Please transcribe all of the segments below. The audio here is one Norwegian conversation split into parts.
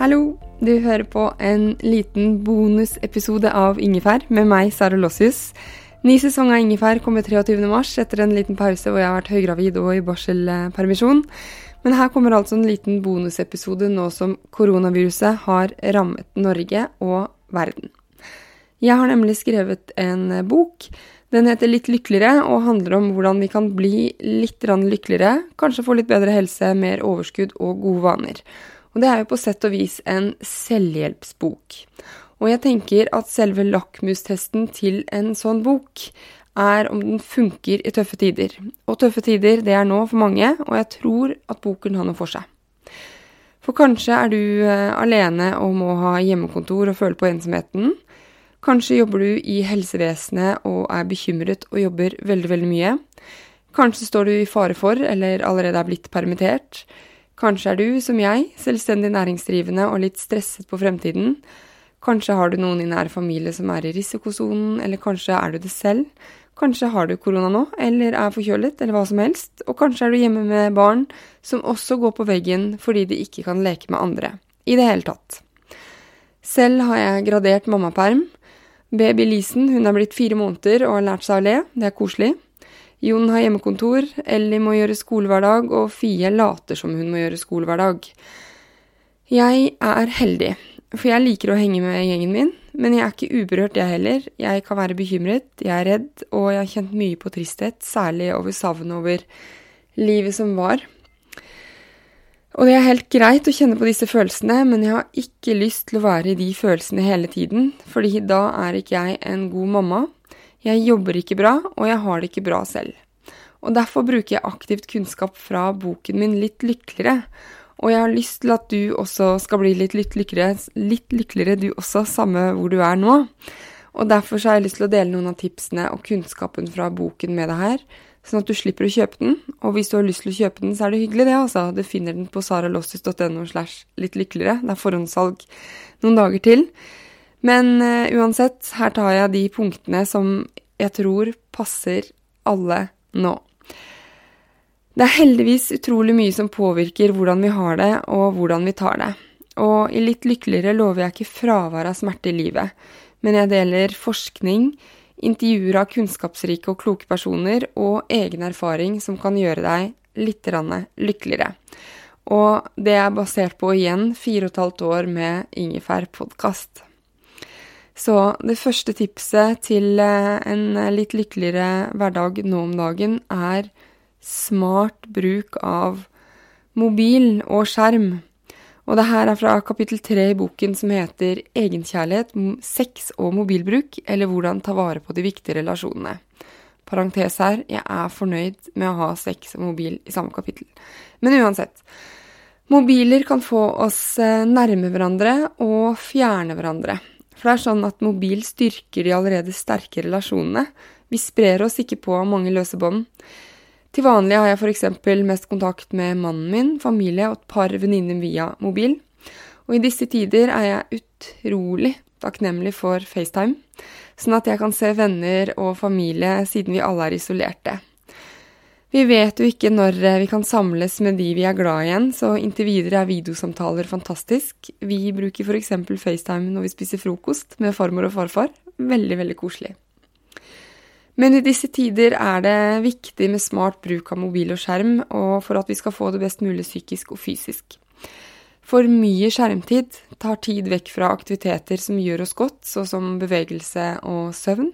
Hallo! Du hører på en liten bonusepisode av Ingefær med meg, Sara Lossius. Ny sesong av Ingefær kommer 23.3 etter en liten pause hvor jeg har vært høygravid og i barselpermisjon. Men her kommer altså en liten bonusepisode nå som koronaviruset har rammet Norge og verden. Jeg har nemlig skrevet en bok. Den heter Litt lykkeligere og handler om hvordan vi kan bli litt lykkeligere, kanskje få litt bedre helse, mer overskudd og gode vaner. Og det er jo på sett og vis en selvhjelpsbok. Og jeg tenker at selve lakmustesten til en sånn bok er om den funker i tøffe tider. Og tøffe tider, det er nå for mange, og jeg tror at boken har noe for seg. For kanskje er du eh, alene og må ha hjemmekontor og føle på ensomheten. Kanskje jobber du i helsevesenet og er bekymret og jobber veldig, veldig mye. Kanskje står du i fare for, eller allerede er blitt permittert. Kanskje er du, som jeg, selvstendig næringsdrivende og litt stresset på fremtiden. Kanskje har du noen i nær familie som er i risikosonen, eller kanskje er du det selv. Kanskje har du korona nå, eller er forkjølet, eller hva som helst. Og kanskje er du hjemme med barn som også går på veggen fordi de ikke kan leke med andre. I det hele tatt. Selv har jeg gradert mammaperm. Baby Lisen hun er blitt fire måneder og har lært seg å le. Det er koselig. Jon har hjemmekontor, Ellie må gjøre skolehverdag, og Fie later som hun må gjøre skolehverdag. Jeg er heldig, for jeg liker å henge med gjengen min, men jeg er ikke uberørt, jeg heller. Jeg kan være bekymret, jeg er redd, og jeg har kjent mye på tristhet, særlig over savnet over livet som var. Og det er helt greit å kjenne på disse følelsene, men jeg har ikke lyst til å være i de følelsene hele tiden, fordi da er ikke jeg en god mamma, jeg jobber ikke bra, og jeg har det ikke bra selv. Og derfor bruker jeg aktivt kunnskap fra boken min Litt lykkeligere. Og jeg har lyst til at du også skal bli litt, litt lykkeligere, litt lykkeligere du også, samme hvor du er nå. Og derfor har jeg lyst til å dele noen av tipsene og kunnskapen fra boken med deg her, sånn at du slipper å kjøpe den. Og hvis du har lyst til å kjøpe den, så er det hyggelig, det, altså. Du finner den på saralossis.no slash litt lykkeligere. Det er forhåndssalg noen dager til. Men uh, uansett, her tar jeg de punktene som jeg tror passer alle nå. Det er heldigvis utrolig mye som påvirker hvordan vi har det, og hvordan vi tar det. Og i Litt lykkeligere lover jeg ikke fravær av smerte i livet, men jeg deler forskning, intervjuer av kunnskapsrike og kloke personer og egen erfaring som kan gjøre deg litt lykkeligere. Og det er basert på igjen fire og et halvt år med Ingefær-podkast. Så det første tipset til eh, en litt lykkeligere hverdag nå om dagen er smart bruk av mobil og skjerm. Og det her er fra kapittel tre i boken som heter Egenkjærlighet, sex og mobilbruk, eller hvordan ta vare på de viktige relasjonene. Parentes her, jeg er fornøyd med å ha sex og mobil i samme kapittel. Men uansett. Mobiler kan få oss eh, nærme hverandre og fjerne hverandre. For det er sånn at mobil styrker de allerede sterke relasjonene. Vi sprer oss ikke på mange løse bånd. Til vanlig har jeg f.eks. mest kontakt med mannen min, familie og et par venninner via mobil. Og i disse tider er jeg utrolig takknemlig for FaceTime, sånn at jeg kan se venner og familie siden vi alle er isolerte. Vi vet jo ikke når eh, vi kan samles med de vi er glad i igjen, så inntil videre er videosamtaler fantastisk. Vi bruker f.eks. FaceTime når vi spiser frokost med farmor og farfar. Veldig, veldig koselig. Men i disse tider er det viktig med smart bruk av mobil og skjerm, og for at vi skal få det best mulig psykisk og fysisk. For mye skjermtid tar tid vekk fra aktiviteter som gjør oss godt, såsom bevegelse og søvn.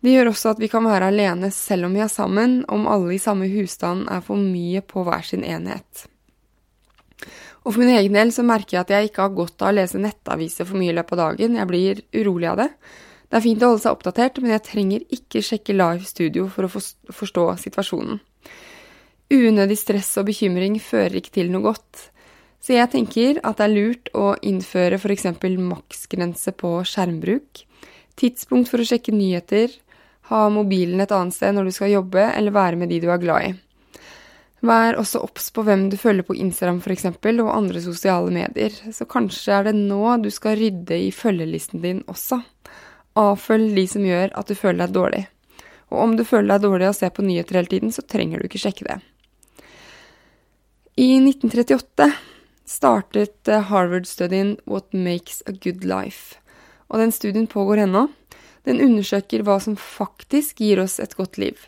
Det gjør også at vi kan være alene selv om vi er sammen, om alle i samme husstand er for mye på hver sin enhet. Og for min egen del så merker jeg at jeg ikke har godt av å lese nettaviser for mye i løpet av dagen. Jeg blir urolig av det. Det er fint å holde seg oppdatert, men jeg trenger ikke sjekke live studio for å forstå situasjonen. Unødig stress og bekymring fører ikke til noe godt. Så jeg tenker at det er lurt å innføre f.eks. maksgrense på skjermbruk, tidspunkt for å sjekke nyheter, ha mobilen et annet sted når du skal jobbe, eller være med de du er glad i. Vær også obs på hvem du følger på Instagram f.eks., og andre sosiale medier. Så kanskje er det nå du skal rydde i følgelisten din også. Avfølg de som gjør at du føler deg dårlig. Og om du føler deg dårlig og å se på nyheter hele tiden, så trenger du ikke sjekke det. I 1938 startet eh, Harvard-studien What Makes a Good Life. Og den studien pågår ennå. Den undersøker hva som faktisk gir oss et godt liv.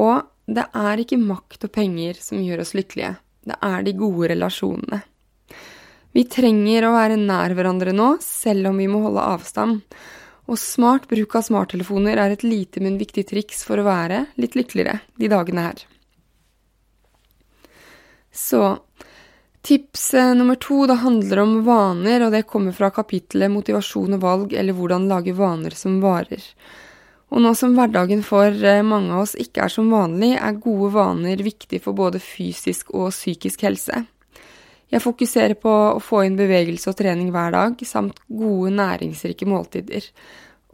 Og det er ikke makt og penger som gjør oss lykkelige. Det er de gode relasjonene. Vi trenger å være nær hverandre nå, selv om vi må holde avstand. Og smart bruk av smarttelefoner er et lite, men viktig triks for å være litt lykkeligere de dagene her. Så tips eh, nummer to, det handler om vaner, og det kommer fra kapittelet Motivasjon og valg, eller hvordan lage vaner som varer. Og nå som hverdagen for eh, mange av oss ikke er som vanlig, er gode vaner viktig for både fysisk og psykisk helse. Jeg fokuserer på å få inn bevegelse og trening hver dag, samt gode, næringsrike måltider.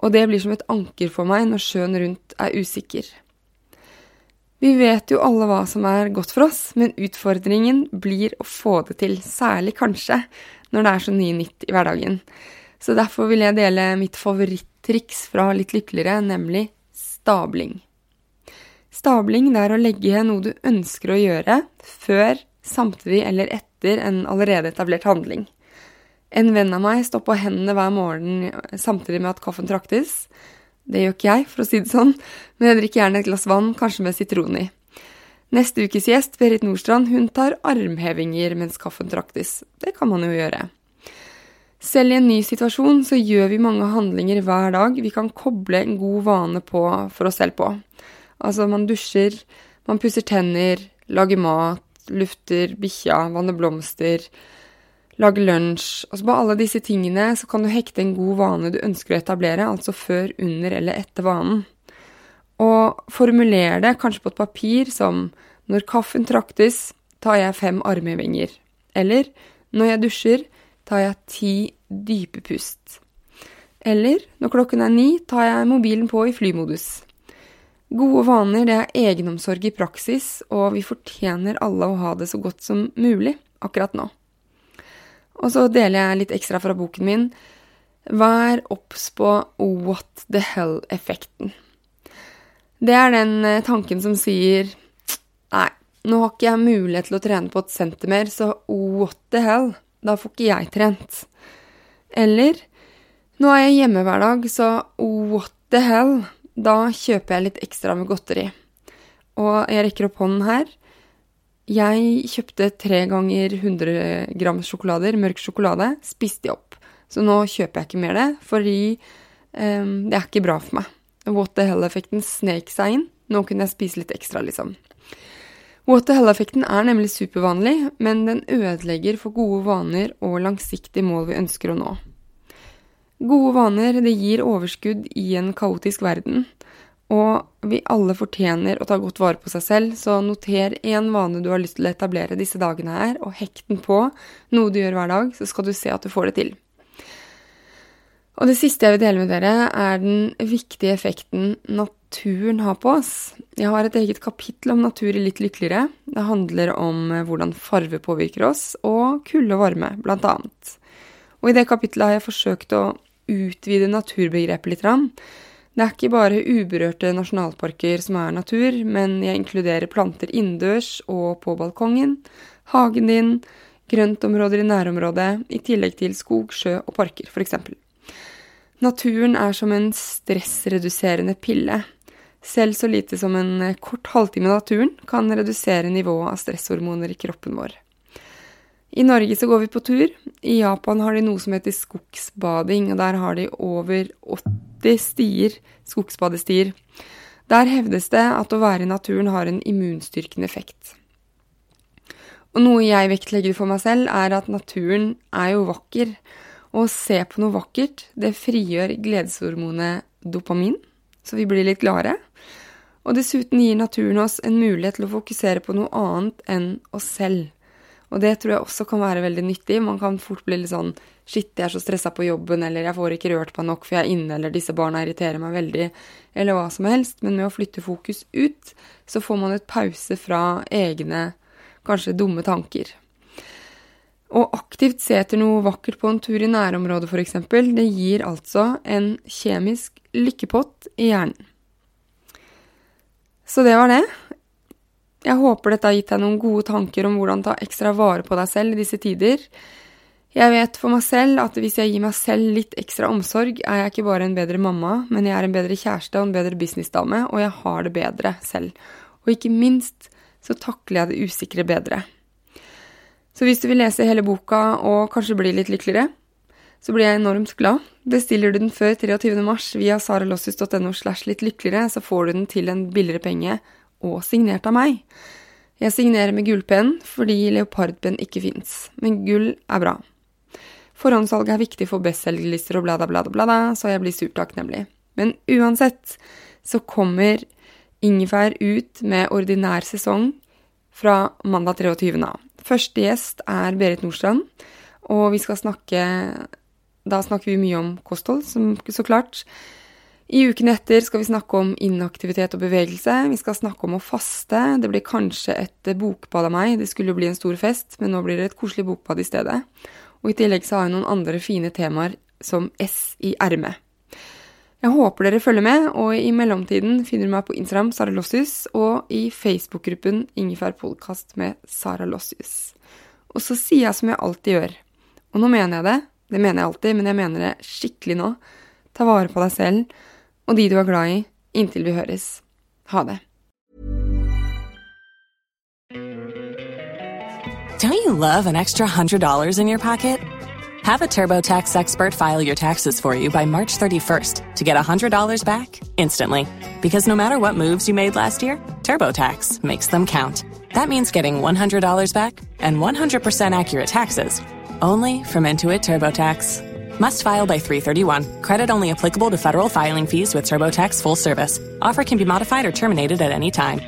Og det blir som et anker for meg når sjøen rundt er usikker. Vi vet jo alle hva som er godt for oss, men utfordringen blir å få det til, særlig kanskje når det er så mye nytt i hverdagen. Så derfor vil jeg dele mitt favorittriks fra Litt lykkeligere, nemlig stabling. Stabling det er å legge noe du ønsker å gjøre, før, samtidig eller etter en allerede etablert handling. En venn av meg står på hendene hver morgen samtidig med at kaffen traktes. Det gjør ikke jeg, for å si det sånn, men jeg drikker gjerne et glass vann, kanskje med sitron i. Neste ukes gjest, Berit Nordstrand, hun tar armhevinger mens kaffen traktes. Det kan man jo gjøre. Selv i en ny situasjon så gjør vi mange handlinger hver dag vi kan koble en god vane på for oss selv på. Altså, man dusjer, man pusser tenner, lager mat, lufter bikkja, vanner blomster, lager lunsj Altså på alle disse tingene så kan du hekte en god vane du ønsker å etablere, altså før, under eller etter vanen. Og formuler det kanskje på et papir som når kaffen traktes, tar jeg fem armhevinger. Eller når jeg dusjer, tar jeg ti dype pust. Eller når klokken er ni, tar jeg mobilen på i flymodus. Gode vaner det er egenomsorg i praksis, og vi fortjener alle å ha det så godt som mulig akkurat nå. Og så deler jeg litt ekstra fra boken min. Vær obs på what the hell-effekten. Det er den eh, tanken som sier nei, nå har ikke jeg mulighet til å trene på et senter mer, så what the hell, da får ikke jeg trent. Eller nå er jeg hjemme hver dag, så what the hell, da kjøper jeg litt ekstra med godteri. Og jeg rekker opp hånden her. Jeg kjøpte tre ganger 100 gram sjokolader, mørk sjokolade, spiste de opp. Så nå kjøper jeg ikke mer det, fordi um, det er ikke bra for meg. What the hell-effekten snek seg inn. Nå kunne jeg spise litt ekstra, liksom. What the hell-effekten er nemlig supervanlig, men den ødelegger for gode vaner og langsiktige mål vi ønsker å nå. Gode vaner det gir overskudd i en kaotisk verden, og vi alle fortjener å ta godt vare på seg selv, så noter én vane du har lyst til å etablere disse dagene her, og hekk den på noe du gjør hver dag, så skal du se at du får det til. Og det siste jeg vil dele med dere, er den viktige effekten naturen har på oss. Jeg har et eget kapittel om natur i Litt lykkeligere. Det handler om hvordan farve påvirker oss, og kulde og varme, blant annet. Og i det kapittelet har jeg forsøkt å utvide naturbegrepet litt. Det er ikke bare uberørte nasjonalparker som er natur, men jeg inkluderer planter innendørs og på balkongen, hagen din, grøntområder i nærområdet, i tillegg til skog, sjø og parker, f.eks. Naturen er som en stressreduserende pille. Selv så lite som en kort halvtime i naturen kan redusere nivået av stresshormoner i kroppen vår. I Norge så går vi på tur. I Japan har de noe som heter skogsbading, og der har de over 80 stier, skogsbadestier. Der hevdes det at å være i naturen har en immunstyrkende effekt. Og noe jeg vektlegger for meg selv, er at naturen er jo vakker. Og å se på noe vakkert, det frigjør gledeshormonet dopamin, så vi blir litt gladere. Og dessuten gir naturen oss en mulighet til å fokusere på noe annet enn oss selv. Og det tror jeg også kan være veldig nyttig. Man kan fort bli litt sånn Shit, jeg er så stressa på jobben, eller jeg får ikke rørt meg nok for jeg er inne, eller disse barna irriterer meg veldig, eller hva som helst. Men med å flytte fokus ut, så får man et pause fra egne, kanskje dumme tanker. Å aktivt se etter noe vakkert på en tur i nærområdet, f.eks., det gir altså en kjemisk lykkepott i hjernen. Så det var det. Jeg håper dette har gitt deg noen gode tanker om hvordan ta ekstra vare på deg selv i disse tider. Jeg vet for meg selv at hvis jeg gir meg selv litt ekstra omsorg, er jeg ikke bare en bedre mamma, men jeg er en bedre kjæreste og en bedre businessdame, og jeg har det bedre selv. Og ikke minst så takler jeg det usikre bedre. Så hvis du vil lese hele boka og kanskje bli litt lykkeligere, så blir jeg enormt glad. Bestiller du den før 23. mars via saralossus.no slash litt lykkeligere, så får du den til en billigere penge og signert av meg. Jeg signerer med gullpenn fordi leopardpenn ikke fins, men gull er bra. Forhåndssalget er viktig for bestselgerlister og blada, blada, blada, så jeg blir surt takknemlig. Men uansett så kommer Ingefær ut med ordinær sesong fra mandag 23. Første gjest er Berit Nordstrand, og vi skal snakke Da snakker vi mye om kosthold, som, så klart. I uken etter skal vi snakke om inaktivitet og bevegelse. Vi skal snakke om å faste. Det blir kanskje et bokbad av meg. Det skulle jo bli en stor fest, men nå blir det et koselig bokbad i stedet. Og i tillegg så har jeg noen andre fine temaer som S i ermet. Jeg håper dere følger med, og i mellomtiden finner du meg på Instagram Sara Lossius og i Facebook-gruppen Ingefær podkast med Sara Lossius. Og så sier jeg som jeg alltid gjør, og nå mener jeg det, det mener jeg alltid, men jeg mener det skikkelig nå, ta vare på deg selv og de du er glad i, inntil vi høres. Ha det. Don't you love an extra $100 in your pocket? Have a TurboTax expert file your taxes for you by March 31st to get $100 back instantly. Because no matter what moves you made last year, TurboTax makes them count. That means getting $100 back and 100% accurate taxes only from Intuit TurboTax. Must file by 331. Credit only applicable to federal filing fees with TurboTax full service. Offer can be modified or terminated at any time.